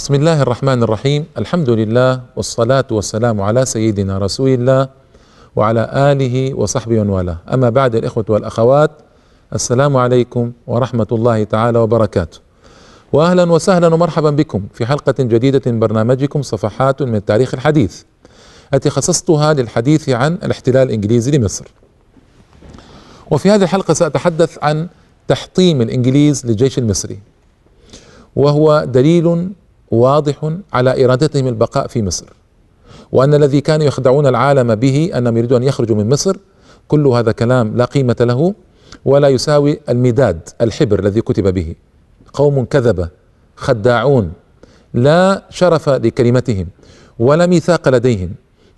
بسم الله الرحمن الرحيم الحمد لله والصلاة والسلام على سيدنا رسول الله وعلى آله وصحبه والاه أما بعد الإخوة والأخوات السلام عليكم ورحمة الله تعالى وبركاته وأهلا وسهلا ومرحبا بكم في حلقة جديدة من برنامجكم صفحات من التاريخ الحديث التي خصصتها للحديث عن الاحتلال الإنجليزي لمصر وفي هذه الحلقة سأتحدث عن تحطيم الإنجليز للجيش المصري وهو دليل واضح على إرادتهم البقاء في مصر. وأن الذي كانوا يخدعون العالم به أنهم يريدون أن يخرجوا من مصر كل هذا كلام لا قيمة له ولا يساوي المداد الحبر الذي كتب به. قوم كذبه خداعون لا شرف لكلمتهم ولا ميثاق لديهم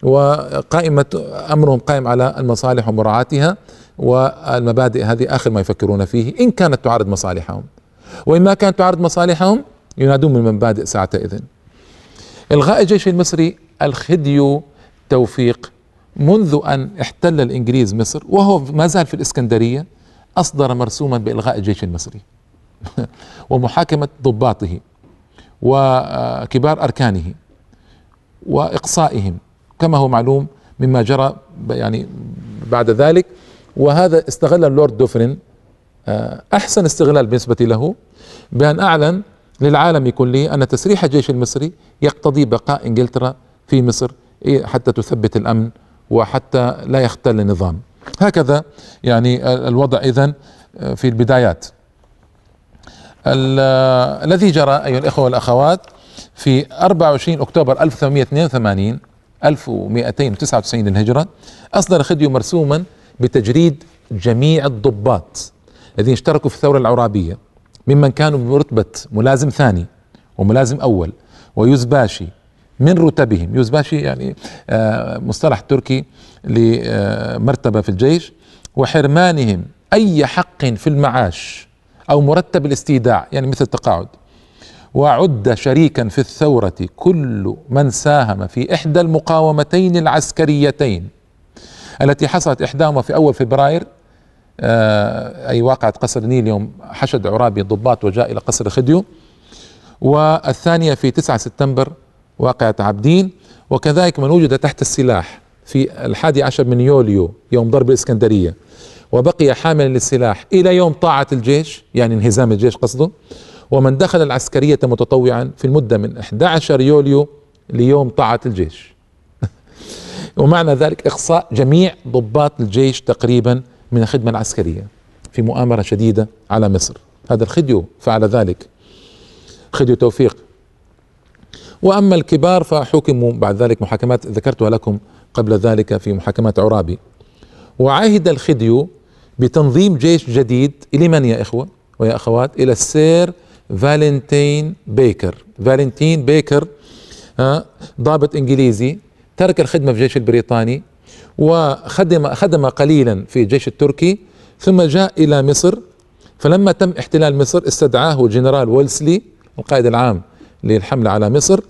وقائمة أمرهم قائم على المصالح ومراعاتها والمبادئ هذه آخر ما يفكرون فيه إن كانت تعارض مصالحهم. وإن ما كانت تعارض مصالحهم ينادون من المبادئ ساعتئذ إلغاء الجيش المصري الخديو توفيق منذ أن احتل الإنجليز مصر وهو ما زال في الإسكندرية أصدر مرسوما بإلغاء الجيش المصري ومحاكمة ضباطه وكبار أركانه وإقصائهم كما هو معلوم مما جرى يعني بعد ذلك. وهذا استغل اللورد دوفرين آه، أحسن استغلال بالنسبة له بأن أعلن للعالم كله أن تسريح الجيش المصري يقتضي بقاء إنجلترا في مصر إيه، حتى تثبت الأمن وحتى لا يختل النظام. هكذا يعني الوضع إذن آه، في البدايات. الذي جرى أيها الإخوة والأخوات في 24 أكتوبر 1882 1299 للهجرة أصدر خديو مرسوما بتجريد جميع الضباط الذين اشتركوا في الثورة العرابية. ممن كانوا برتبة ملازم ثاني وملازم أول ويزباشي من رتبهم. يزباشي يعني آه، مصطلح تركي لمرتبة في الجيش وحرمانهم أي حق في المعاش أو مرتب الاستيداع يعني مثل التقاعد. وعد شريكا في الثورة كل من ساهم في إحدى المقاومتين العسكريتين التي حصلت إحداهما في أول فبراير أي واقعة قصر النيل يوم حشد عرابي الضباط وجاء إلى قصر خديو. والثانية في 9 سبتمبر واقعة عبدين وكذلك من وجد تحت السلاح في الحادي عشر من يوليو يوم ضرب الإسكندرية. وبقي حاملا للسلاح إلى يوم طاعة الجيش يعني انهزام الجيش قصده. ومن دخل العسكرية متطوعا في المدة من 11 يوليو ليوم طاعة الجيش. ومعنى ذلك إقصاء جميع ضباط الجيش تقريبا من الخدمة العسكرية في مؤامرة شديدة على مصر. هذا الخديو فعل ذلك. خديو توفيق. وأما الكبار فحكموا بعد ذلك محاكمات. ذكرتها لكم قبل ذلك في محاكمات عرابي. وعهد الخديو بتنظيم جيش جديد. إلى من يا إخوة؟ ويا أخوات إلى السير فالنتين بيكر. فالنتين بيكر ضابط إنجليزي ترك الخدمة في الجيش البريطاني. وخدم خدم قليلا في الجيش التركي ثم جاء إلى مصر. فلما تم احتلال مصر استدعاه جنرال ويلسلي القائد العام للحملة على مصر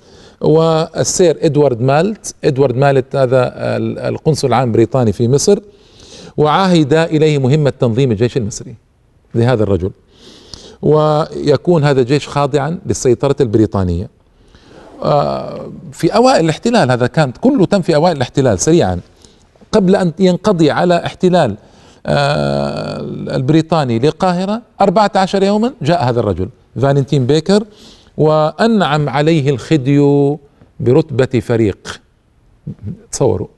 والسير إدوارد مالت. إدوارد مالت هذا القنصل العام البريطاني في مصر وعاهد إليه مهمة تنظيم الجيش المصري لهذا الرجل. ويكون هذا الجيش خاضعا للسيطرة البريطانية. آه، في أوائل الاحتلال هذا كان كله تم في أوائل الاحتلال سريعا. قبل أن ينقضي على احتلال آه، البريطاني للقاهرة 14 يوما جاء هذا الرجل فالنتين بيكر وأنعم عليه الخديو برتبة فريق. تصوروا.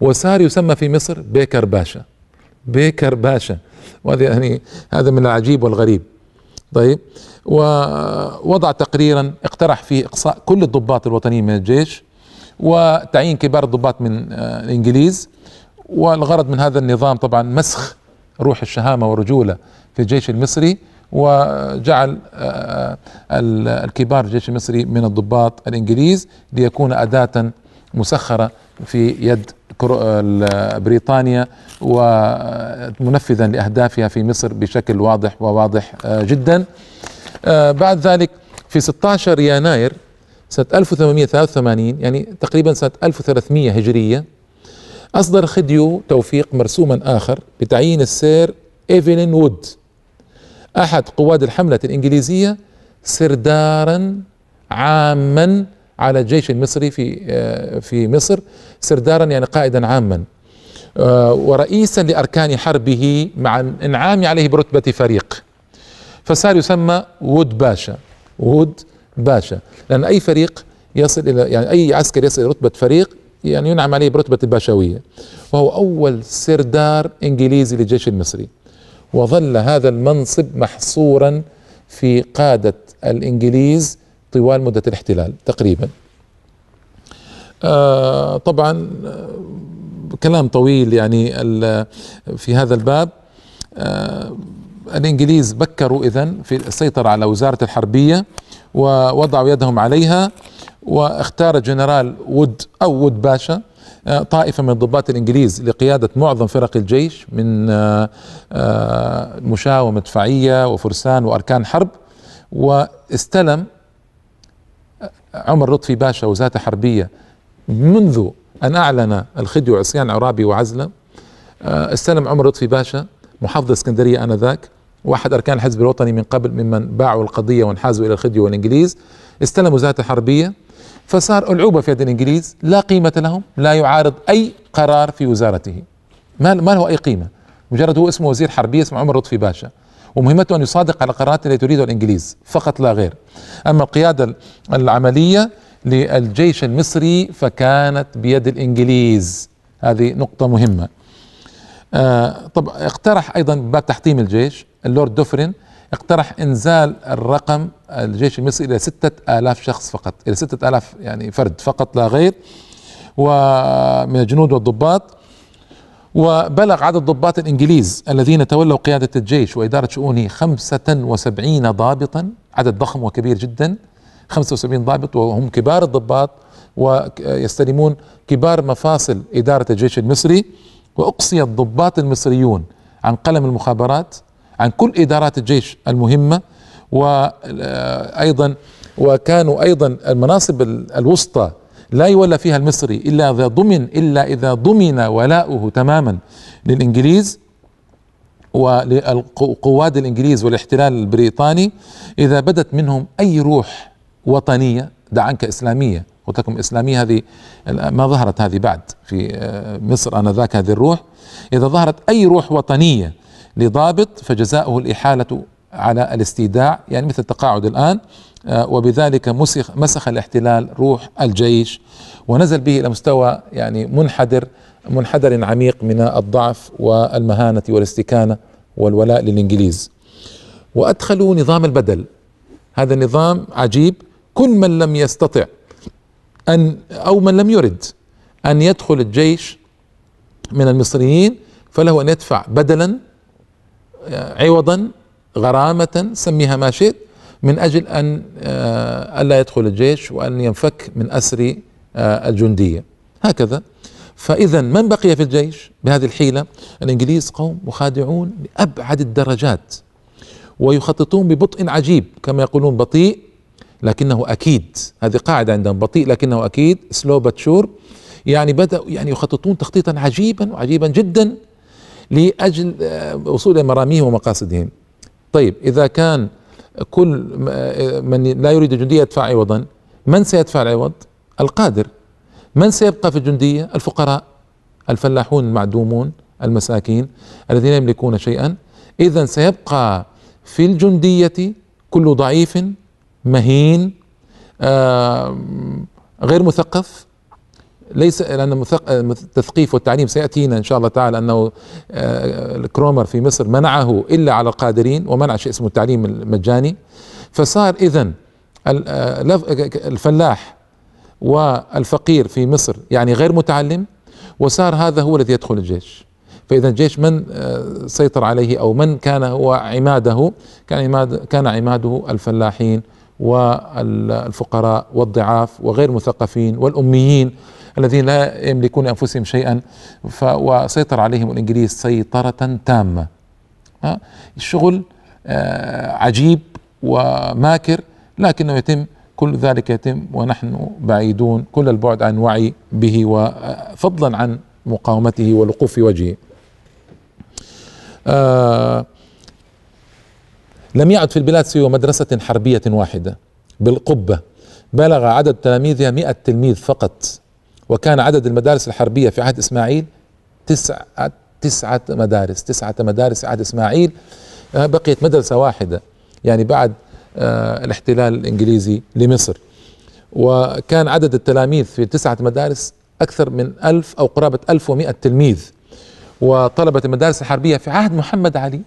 وصار يسمى في مصر بيكر باشا. بيكر باشا. وهذا يعني هذا من العجيب والغريب. طيب. ووضع تقريرا اقترح فيه إقصاء كل الضباط الوطنيين من الجيش وتعيين كبار الضباط من آه، الإنجليز. والغرض من هذا النظام طبعا مسخ روح الشهامة والرجوله في الجيش المصري وجعل آه، الكبار الجيش المصري من الضباط الإنجليز ليكون أداة مسخرة في يد بريطانيا ومنفذا لأهدافها في مصر بشكل واضح وواضح آه، جدا. آه، بعد ذلك في 16 يناير سنة 1883 يعني تقريبا سنة 1300 هجرية أصدر خديو توفيق مرسوما آخر بتعيين السير إيفلين وود أحد قواد الحملة الإنجليزية سردارا عاما على الجيش المصري في في مصر سردارا يعني قائدا عاما. ورئيسا لأركان حربه مع الإنعام عليه برتبة فريق. فصار يسمى ود باشا ود باشا. لأن أي فريق يصل إلى يعني أي عسكري يصل إلى رتبة فريق يعني ينعم عليه برتبة الباشويه وهو أول سردار إنجليزي للجيش المصري. وظل هذا المنصب محصورا في قادة الإنجليز طوال مدة الاحتلال تقريبا. آه طبعا آه، كلام طويل يعني في هذا الباب. آه الإنجليز بكروا اذا في السيطرة على وزارة الحربية ووضعوا يدهم عليها. واختار جنرال وود أو وود باشا آه، طائفة من الضباط الإنجليز لقيادة معظم فرق الجيش من آه، آه، مشاة ومدفعية وفرسان وأركان حرب. واستلم عمر لطفي باشا وزارة حربية منذ أن أعلن الخديوي عصيان عرابي وعزله. استلم عمر لطفي باشا محافظ اسكندرية آنذاك واحد أركان الحزب الوطني من قبل ممن باعوا القضية وانحازوا إلى الخديوي والإنجليز. استلم وزارة الحربية فصار ألعوبة في يد الإنجليز لا قيمة لهم لا يعارض أي قرار في وزارته. ما, ما له أي قيمة. مجرد هو اسمه وزير حربية اسمه عمر لطفي باشا. ومهمته أن يصادق على القرارات التي تريدها الإنجليز فقط لا غير. أما القيادة العملية للجيش المصري فكانت بيد الإنجليز. هذه نقطة مهمة. آه طب اقترح أيضا باب تحطيم الجيش. اللورد دوفرين اقترح إنزال الرقم الجيش المصري إلى ستة آلاف شخص فقط إلى ستة آلاف يعني فرد فقط لا غير ومن الجنود والضباط. وبلغ عدد ضباط الإنجليز الذين تولوا قيادة الجيش وإدارة شؤونه خمسة وسبعين ضابطا عدد ضخم وكبير جدا خمسة وسبعين ضابط وهم كبار الضباط ويستلمون كبار مفاصل إدارة الجيش المصري. وأقصي الضباط المصريون عن قلم المخابرات عن كل إدارات الجيش المهمة وأيضا وكانوا أيضا المناصب الوسطى لا يولى فيها المصري إلا إذا ضمن إلا إذا ضمن ولاؤه تماما للإنجليز وللقواد الإنجليز والاحتلال البريطاني. إذا بدت منهم أي روح وطنية دع عنك إسلامية قلت لكم إسلامية هذه ما ظهرت هذه بعد في مصر آنذاك هذه الروح. إذا ظهرت أي روح وطنية لضابط فجزاؤه الإحالة على الاستيداع يعني مثل التقاعد الآن آه، وبذلك مسخ مسخ الاحتلال روح الجيش ونزل به إلى مستوى يعني منحدر منحدر عميق من الضعف والمهانة والاستكانة والولاء للإنجليز. وأدخلوا نظام البدل. هذا النظام عجيب. كل من لم يستطع أن أو من لم يرد أن يدخل الجيش من المصريين فله أن يدفع بدلا عوضا غرامة سميها ما شئت من أجل أن آه، ألا يدخل الجيش وأن ينفك من أسر آه، الجندية. هكذا. فإذا من بقي في الجيش؟ بهذه الحيلة الإنجليز قوم مخادعون لأبعد الدرجات ويخططون ببطء عجيب كما يقولون بطيء لكنه أكيد. هذه قاعدة عندهم بطيء لكنه أكيد سلو باتشور يعني بدأوا يعني يخططون تخطيطا عجيبا وعجيبا جدا. لأجل آه، وصول مراميهم ومقاصدهم. طيب إذا كان كل آه، من لا يريد الجندية يدفع عوضا من سيدفع العوض؟ القادر. من سيبقى في الجندية؟ الفقراء الفلاحون المعدومون المساكين الذين يملكون شيئا. اذا سيبقى في الجندية كل ضعيف مهين آه غير مثقف. ليس لأن التثقيف والتعليم سيأتينا إن شاء الله تعالى أنه آه، كرومر في مصر منعه إلا على القادرين ومنع شيء اسمه التعليم المجاني. فصار اذا آه، الفلاح والفقير في مصر يعني غير متعلم وصار هذا هو الذي يدخل الجيش. فإذا الجيش من آه، سيطر عليه أو من كان هو عماده كان عماد كان عماده الفلاحين والفقراء والضعاف وغير مثقفين والأميين. الذين لا يملكون أنفسهم شيئا وسيطر عليهم الإنجليز سيطرة تامة. الشغل آه، عجيب وماكر لكنه يتم كل ذلك يتم ونحن بعيدون كل البعد عن وعي به وفضلا عن مقاومته والوقوف في وجهه. آه لم يعد في البلاد سوى مدرسة حربية واحدة بالقبة. بلغ عدد تلاميذها مئة تلميذ فقط. وكان عدد المدارس الحربية في عهد إسماعيل تسعة تسعة مدارس تسعة مدارس عهد إسماعيل. آه، بقيت مدرسة واحدة يعني بعد آه، الاحتلال الإنجليزي لمصر. وكان عدد التلاميذ في تسعة مدارس أكثر من ألف أو قرابة ألف ومئة تلميذ. وطلبة المدارس الحربية في عهد محمد علي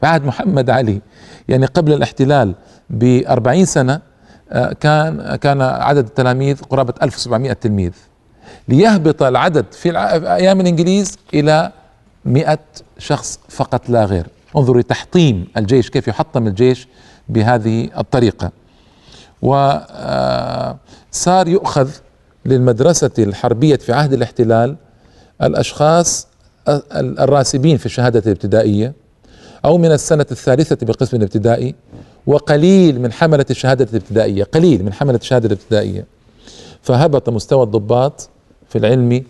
في عهد محمد علي يعني قبل الاحتلال بأربعين سنة آه، كان كان عدد التلاميذ قرابة 1700 تلميذ. ليهبط العدد في أيام الإنجليز إلى 100 شخص فقط لا غير. انظروا لتحطيم الجيش كيف يحطم الجيش بهذه الطريقة. وصار آه، يؤخذ للمدرسة الحربية في عهد الاحتلال الأشخاص الراسبين في الشهادة الابتدائية أو من السنة الثالثة بالقسم الابتدائي وقليل من حملة الشهادة الابتدائية قليل من حملة الشهادة الابتدائية. فهبط مستوى الضباط في العلم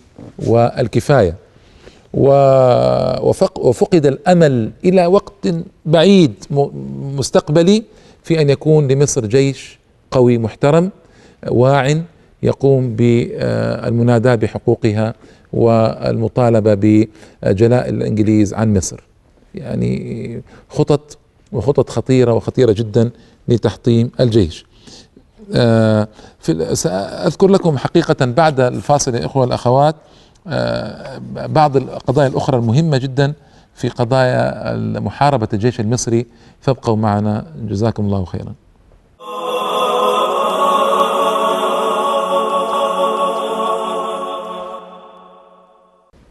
والكفاية. وفقد الأمل إلى وقت بعيد مستقبلي في أن يكون لمصر جيش قوي محترم واع يقوم بالمناداة بحقوقها والمطالبة بجلاء الإنجليز عن مصر. يعني خطط وخطط خطيرة وخطيرة جدا لتحطيم الجيش. آه سأذكر لكم حقيقة بعد الفاصل يا إخوة الأخوات آه بعض القضايا الأخرى المهمة جدا في قضايا محاربة الجيش المصري. فابقوا معنا. جزاكم الله خيرا.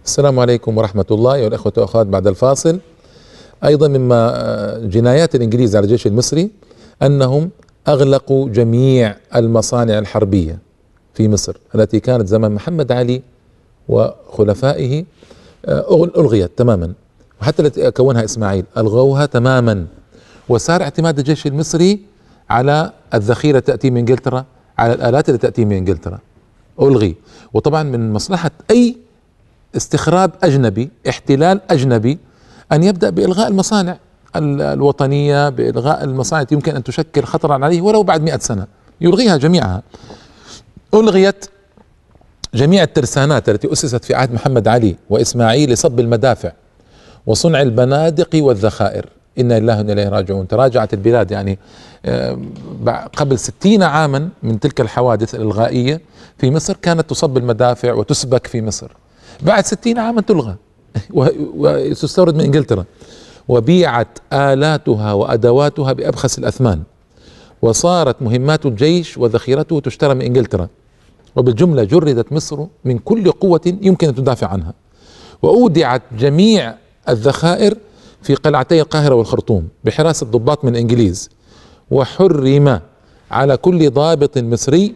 السلام عليكم ورحمة الله أيها الأخوة والأخوات بعد الفاصل أيضا مما آه، جنايات الإنجليز على الجيش المصري أنهم أغلقوا جميع المصانع الحربية في مصر التي كانت زمن محمد علي وخلفائه آه، ألغيت تماما وحتى التي كونها إسماعيل ألغوها تماما. وصار اعتماد الجيش المصري على الذخيرة تأتي من إنجلترا على الآلات اللي تأتي من إنجلترا. ألغي. وطبعا من مصلحة أي استخراب أجنبي احتلال أجنبي أن يبدأ بإلغاء المصانع. الوطنية بإلغاء المصانع يمكن أن تشكل خطرا عليه ولو بعد مئة سنة يلغيها جميعها. ألغيت جميع الترسانات التي أسست في عهد محمد علي وإسماعيل لصب المدافع وصنع البنادق والذخائر. إنا لله وإنا إليه راجعون. تراجعت البلاد يعني آه، قبل ستين عاما من تلك الحوادث الإلغائية في مصر كانت تصب المدافع وتسبك في مصر. بعد ستين عاما تلغى وتستورد من إنجلترا. وبيعت آلاتها وأدواتها بأبخس الأثمان. وصارت مهمات الجيش وذخيرته تشترى من إنجلترا. وبالجملة جردت مصر من كل قوة يمكن أن تدافع عنها. وأودعت جميع الذخائر في قلعتي القاهرة والخرطوم بحراسه ضباط من الانجليز وحرم على كل ضابط مصري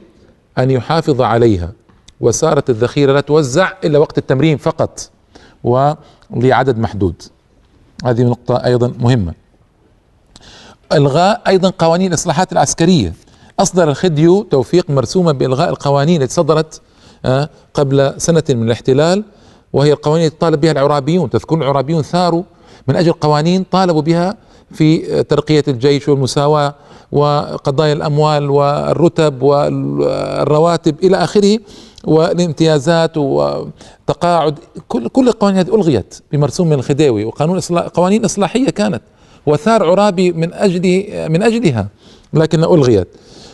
أن يحافظ عليها. وصارت الذخيرة لا توزع إلا وقت التمرين فقط ولعدد محدود. هذه نقطة أيضا مهمة. إلغاء أيضا قوانين الإصلاحات العسكرية. أصدر الخديو توفيق مرسوما بإلغاء القوانين التي صدرت آه، قبل سنة من الاحتلال وهي القوانين التي طالب بها العرابيون. تذكرون العرابيون ثاروا من أجل قوانين طالبوا بها في ترقية الجيش والمساواة وقضايا الأموال والرتب والرواتب إلى آخره. والامتيازات وتقاعد كل كل القوانين هذه ألغيت بمرسوم من الخديوي وقانون إصلاح قوانين إصلاحية كانت وثار عرابي من أجل من أجلها لكن ألغيت.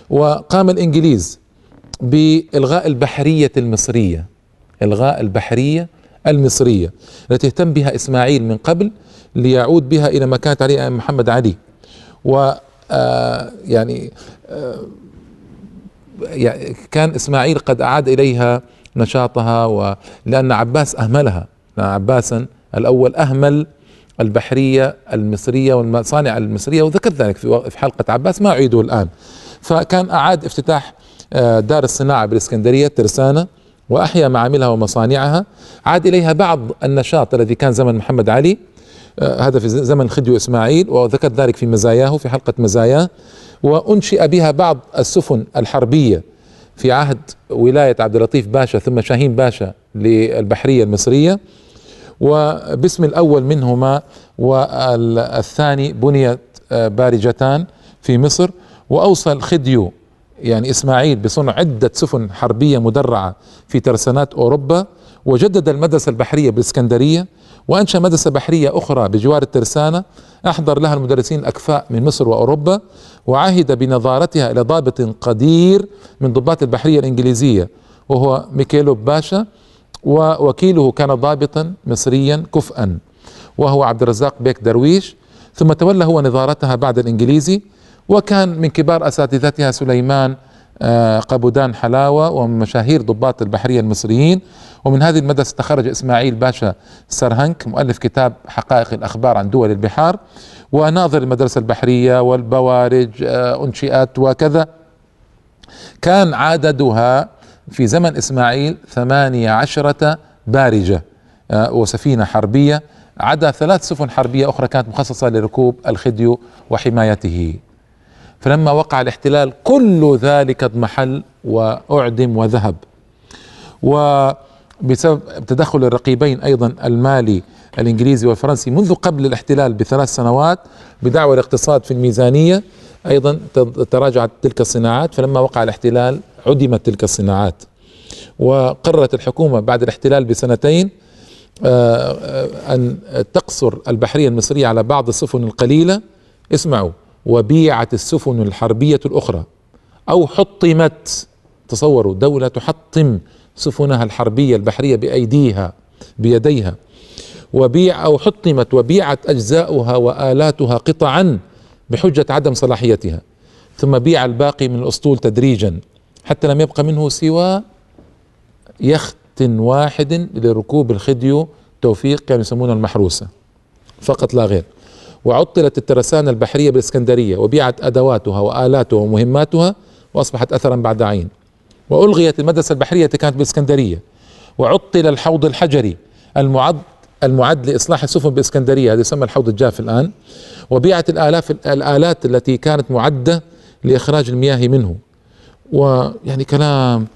وقام الإنجليز بإلغاء البحرية المصرية إلغاء البحرية المصرية التي اهتم بها إسماعيل من قبل ليعود بها إلى ما كانت عليه محمد علي. و آه، يعني آه، كان إسماعيل قد أعاد إليها نشاطها ولان عباس أهملها. عباسا الأول أهمل البحرية المصرية والمصانع المصرية وذكرت ذلك في حلقة عباس ما أعيده الآن. فكان أعاد افتتاح آه، دار الصناعة بالإسكندرية ترسانة وأحيا معاملها ومصانعها. عاد إليها بعض النشاط الذي كان زمن محمد علي هذا في زمن خديو إسماعيل وذكرت ذلك في مزاياه في حلقة مزاياه. وأنشئ بها بعض السفن الحربية في عهد ولاية عبد اللطيف باشا ثم شاهين باشا للبحرية المصرية. وباسم الأول منهما والثاني بنيت آه، بارجتان في مصر. واوصى الخديو يعني إسماعيل بصنع عدة سفن حربية مدرعة في ترسانات أوروبا. وجدد المدرسة البحرية بالاسكندريه وانشا مدرسة بحرية أخرى بجوار الترسانة أحضر لها المدرسين الأكفاء من مصر وأوروبا وعهد بنظارتها إلى ضابط قدير من ضباط البحرية الإنجليزية وهو ميكيلو باشا ووكيله كان ضابطا مصريا كفءا وهو عبد الرزاق بيك درويش ثم تولى هو نظارتها بعد الإنجليزي وكان من كبار أساتذتها سليمان آه، قبودان حلاوة ومن مشاهير ضباط البحرية المصريين. ومن هذه المدرسة تخرج إسماعيل باشا سرهنك مؤلف كتاب حقائق الأخبار عن دول البحار. وناظر المدرسة البحرية والبوارج آه، انشئت وكذا. كان عددها في زمن إسماعيل ثمانية عشرة بارجة آه، وسفينة حربية. عدا ثلاث سفن حربية أخرى كانت مخصصة لركوب الخديو وحمايته. فلما وقع الاحتلال كل ذلك اضمحل وأعدم وذهب. وبسبب تدخل الرقيبين أيضا المالي الإنجليزي والفرنسي منذ قبل الاحتلال بثلاث سنوات بدعوى الاقتصاد في الميزانية أيضا تراجعت تلك الصناعات فلما وقع الاحتلال عدمت تلك الصناعات. وقررت الحكومة بعد الاحتلال بسنتين آه، آه، أن تقصر البحرية المصرية على بعض السفن القليلة. اسمعوا وبيعت السفن الحربية الأخرى أو حطمت تصوروا دولة تحطم سفنها الحربية البحرية بأيديها بيديها وبيع أو حطمت وبيعت أجزاؤها وآلاتها قطعا بحجة عدم صلاحيتها ثم بيع الباقي من الأسطول تدريجا حتى لم يبقى منه سوى يخت واحد لركوب الخديو توفيق كانوا يسمونه المحروسة فقط لا غير. وعطلت الترسانة البحرية بالإسكندرية وبيعت أدواتها وآلاتها ومهماتها وأصبحت أثرا بعد عين. وألغيت المدرسة البحرية التي كانت بالإسكندرية. وعطل الحوض الحجري المعد المعد لإصلاح السفن بالإسكندرية هذا يسمى الحوض الجاف الآن. وبيعت الآلاف الآلات التي كانت معدة لإخراج المياه منه. ويعني كلام.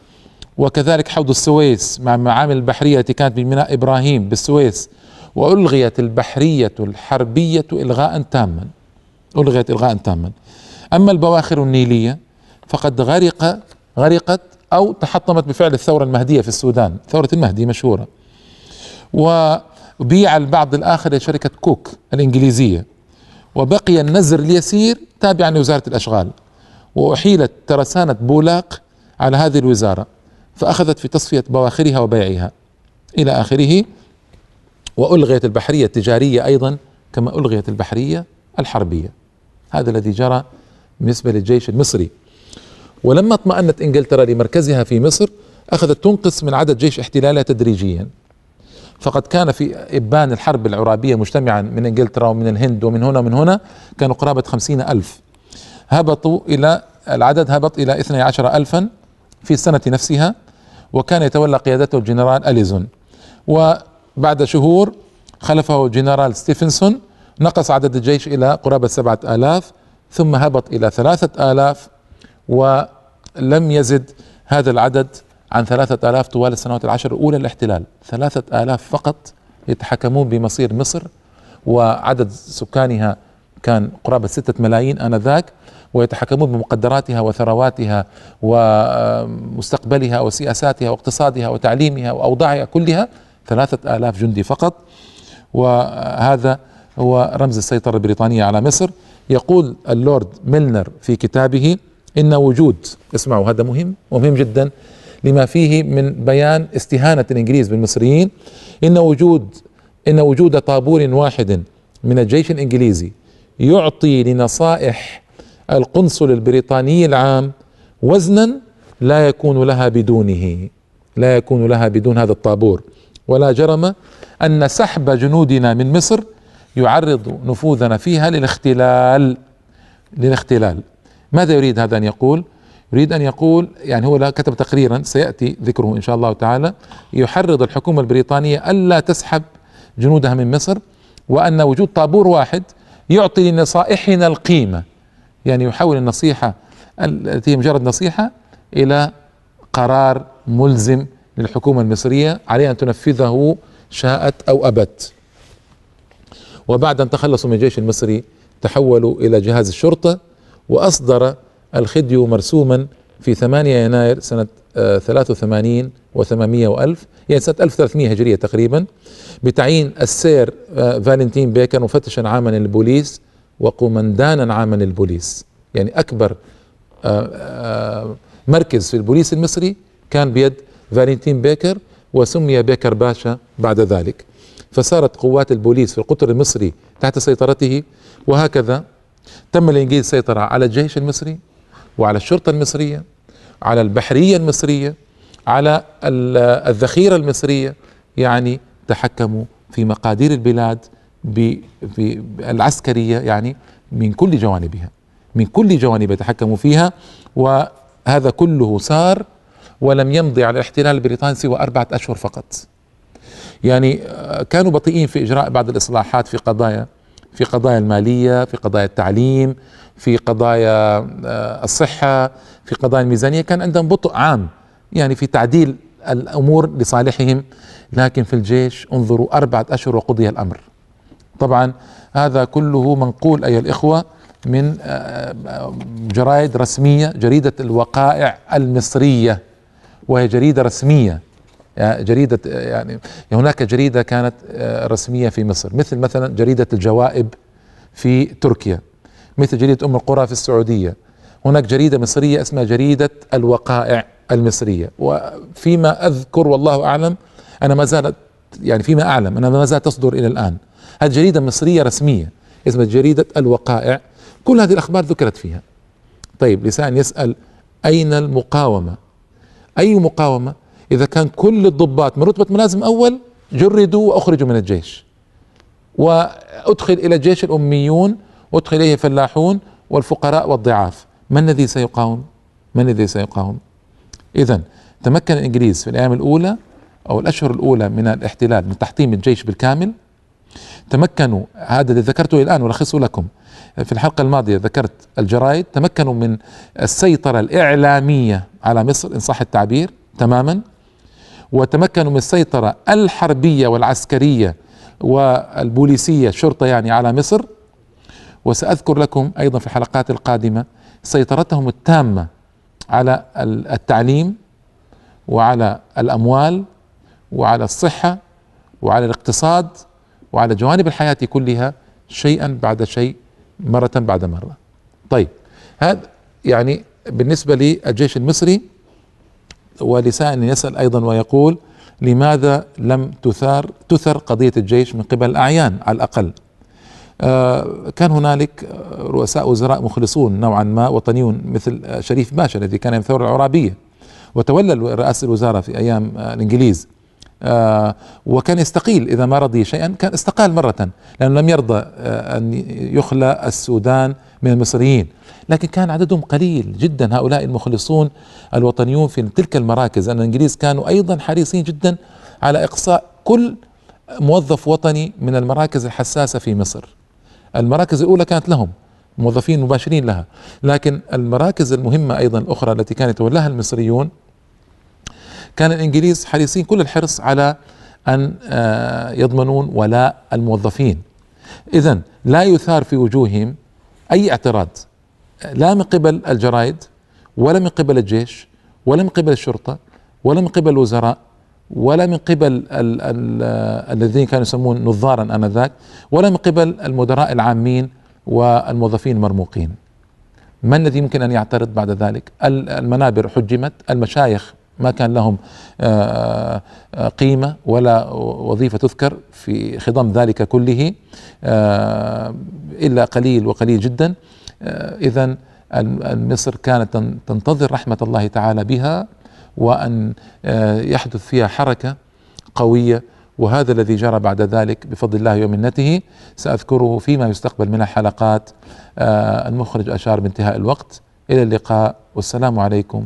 وكذلك حوض السويس مع المعامل البحرية التي كانت بميناء إبراهيم بالسويس. وألغيت البحرية الحربية إلغاء تاما ألغيت إلغاء تاما. أما البواخر النيلية فقد غرق غرقت أو تحطمت بفعل الثورة المهدية في السودان ثورة المهدي مشهورة. وبيع البعض الآخر لشركة كوك الإنجليزية. وبقي النزر اليسير تابعا لوزارة الأشغال. وأحيلت ترسانة بولاق على هذه الوزارة فأخذت في تصفية بواخرها وبيعها. إلى آخره وألغيت البحرية التجارية أيضا كما ألغيت البحرية الحربية. هذا الذي جرى بالنسبة للجيش المصري. ولما اطمأنت إنجلترا لمركزها في مصر أخذت تنقص من عدد جيش احتلالها تدريجيا. فقد كان في إبان الحرب العرابية مجتمعا من إنجلترا ومن الهند ومن هنا ومن هنا كانوا قرابة خمسين ألف. هبطوا إلى العدد هبط إلى اثني عشر ألفا في السنة نفسها وكان يتولى قيادته الجنرال أليزون. وبعد شهور خلفه الجنرال ستيفنسون نقص عدد الجيش إلى قرابة سبعة آلاف ثم هبط إلى ثلاثة آلاف ولم يزد هذا العدد عن ثلاثة آلاف طوال السنوات العشر الأولى للاحتلال. ثلاثة آلاف فقط يتحكمون بمصير مصر وعدد سكانها كان قرابة ستة ملايين آنذاك ويتحكمون بمقدراتها وثرواتها ومستقبلها وسياساتها واقتصادها وتعليمها وأوضاعها كلها. ثلاثة آلاف جندي فقط وهذا هو رمز السيطرة البريطانية على مصر. يقول اللورد ميلنر في كتابه إن وجود اسمعوا هذا مهم ومهم جدا لما فيه من بيان استهانة الإنجليز بالمصريين إن وجود إن وجود طابور واحد من الجيش الإنجليزي يعطي لنصائح القنصل البريطاني العام وزنا لا يكون لها بدونه لا يكون لها بدون هذا الطابور. ولا جرم أن سحب جنودنا من مصر يعرض نفوذنا فيها للاختلال للاختلال. ماذا يريد هذا أن يقول؟ يريد أن يقول يعني هو كتب تقريرا سيأتي ذكره إن شاء الله تعالى يحرض الحكومة البريطانية ألا تسحب جنودها من مصر وأن وجود طابور واحد يعطي لنصائحنا القيمة. يعني يحول النصيحة التي مجرد نصيحة إلى قرار ملزم للحكومة المصرية عليها أن تنفذه شاءت أو أبت. وبعد أن تخلصوا من الجيش المصري تحولوا إلى جهاز الشرطة وأصدر الخديو مرسوما في 8 يناير سنة 83 و800 وألف يعني سنة 1300 هجرية تقريبا بتعيين السير فالنتين بيكر مفتشا عاما للبوليس وقومندانا عاما للبوليس. يعني أكبر مركز في البوليس المصري كان بيد فالنتين بيكر وسمي بيكر باشا بعد ذلك. فصارت قوات البوليس في القطر المصري تحت سيطرته وهكذا تم الانجليز السيطرة على الجيش المصري وعلى الشرطة المصرية على البحرية المصرية على الذخيرة المصرية يعني تحكموا في مقادير البلاد العسكرية يعني من كل جوانبها من كل جوانبها تحكموا فيها وهذا كله صار ولم يمضي على الاحتلال البريطاني سوى أربعة أشهر فقط. يعني كانوا بطيئين في إجراء بعض الإصلاحات في قضايا في قضايا المالية في قضايا التعليم في قضايا آه، الصحة في قضايا الميزانية. كان عندهم بطء عام يعني في تعديل الأمور لصالحهم. لكن في الجيش انظروا أربعة أشهر وقضي الأمر. طبعا هذا كله منقول أيها الإخوة من آه، آه، جرائد رسمية جريدة الوقائع المصرية. وهي جريدة رسمية. جريدة يعني هناك جريدة كانت رسمية في مصر. مثل مثلا جريدة الجوائب في تركيا. مثل جريدة أم القرى في السعودية. هناك جريدة مصرية اسمها جريدة الوقائع المصرية. وفيما أذكر والله أعلم أنا ما زالت يعني فيما أعلم أنا ما زالت تصدر إلى الآن. هذه جريدة مصرية رسمية اسمها جريدة الوقائع. كل هذه الأخبار ذكرت فيها. طيب لسان يسأل أين المقاومة؟ أي مقاومة؟ إذا كان كل الضباط من رتبة ملازم أول جردوا وأخرجوا من الجيش. وأدخل إلى الجيش الأميون وأدخل إليه فلاحون والفقراء والضعاف. من الذي سيقاوم؟ من الذي سيقاوم؟ إذا تمكن الإنجليز في الأيام الأولى أو الأشهر الأولى من الاحتلال من تحطيم الجيش بالكامل. تمكنوا هذا الذي ذكرته الآن ولخصه لكم. في الحلقة الماضية ذكرت الجرائد. تمكنوا من السيطرة الإعلامية على مصر إن صح التعبير تماما. وتمكنوا من السيطرة الحربية والعسكرية والبوليسية الشرطة يعني على مصر. وسأذكر لكم أيضا في الحلقات القادمة سيطرتهم التامة على التعليم وعلى الأموال وعلى الصحة وعلى الاقتصاد وعلى جوانب الحياة كلها شيئا بعد شيء مرة بعد مرة. طيب هذا يعني بالنسبة للجيش المصري ولسائل يسأل أيضا ويقول لماذا لم تثار تثر قضية الجيش من قبل الأعيان على الأقل؟ آه، كان هنالك رؤساء وزراء مخلصون نوعا ما وطنيون مثل شريف باشا الذي كان من الثورة العرابية وتولى رئاسة الوزارة في أيام الإنجليز. وكان يستقيل إذا ما رضي شيئا كان استقال مرة لأنه لم يرضى آه أن يخلى السودان من المصريين. لكن كان عددهم قليل جدا هؤلاء المخلصون الوطنيون في تلك المراكز أن الإنجليز كانوا أيضا حريصين جدا على إقصاء كل موظف وطني من المراكز الحساسة في مصر. المراكز الأولى كانت لهم موظفين مباشرين لها. لكن المراكز المهمة أيضا الأخرى التي كان يتولاها المصريون كان الإنجليز حريصين كل الحرص على أن آه، يضمنون ولاء الموظفين. إذا لا يثار في وجوههم أي اعتراض لا من قبل الجرائد ولا من قبل الجيش ولا من قبل الشرطة ولا من قبل الوزراء ولا من قبل الذين كانوا يسمون نظارا آنذاك ولا من قبل المدراء العامين والموظفين المرموقين. ما الذي ممكن أن يعترض بعد ذلك؟ المنابر حجمت المشايخ ما كان لهم آه، آه، قيمة ولا وظيفة تذكر في خضم ذلك كله آه، إلا قليل وقليل جدا. اذا مصر كانت تنتظر رحمة الله تعالى بها وأن يحدث فيها حركة قوية. وهذا الذي جرى بعد ذلك بفضل الله ومنته سأذكره فيما يستقبل من الحلقات. المخرج أشار بانتهاء الوقت. إلى اللقاء. والسلام عليكم.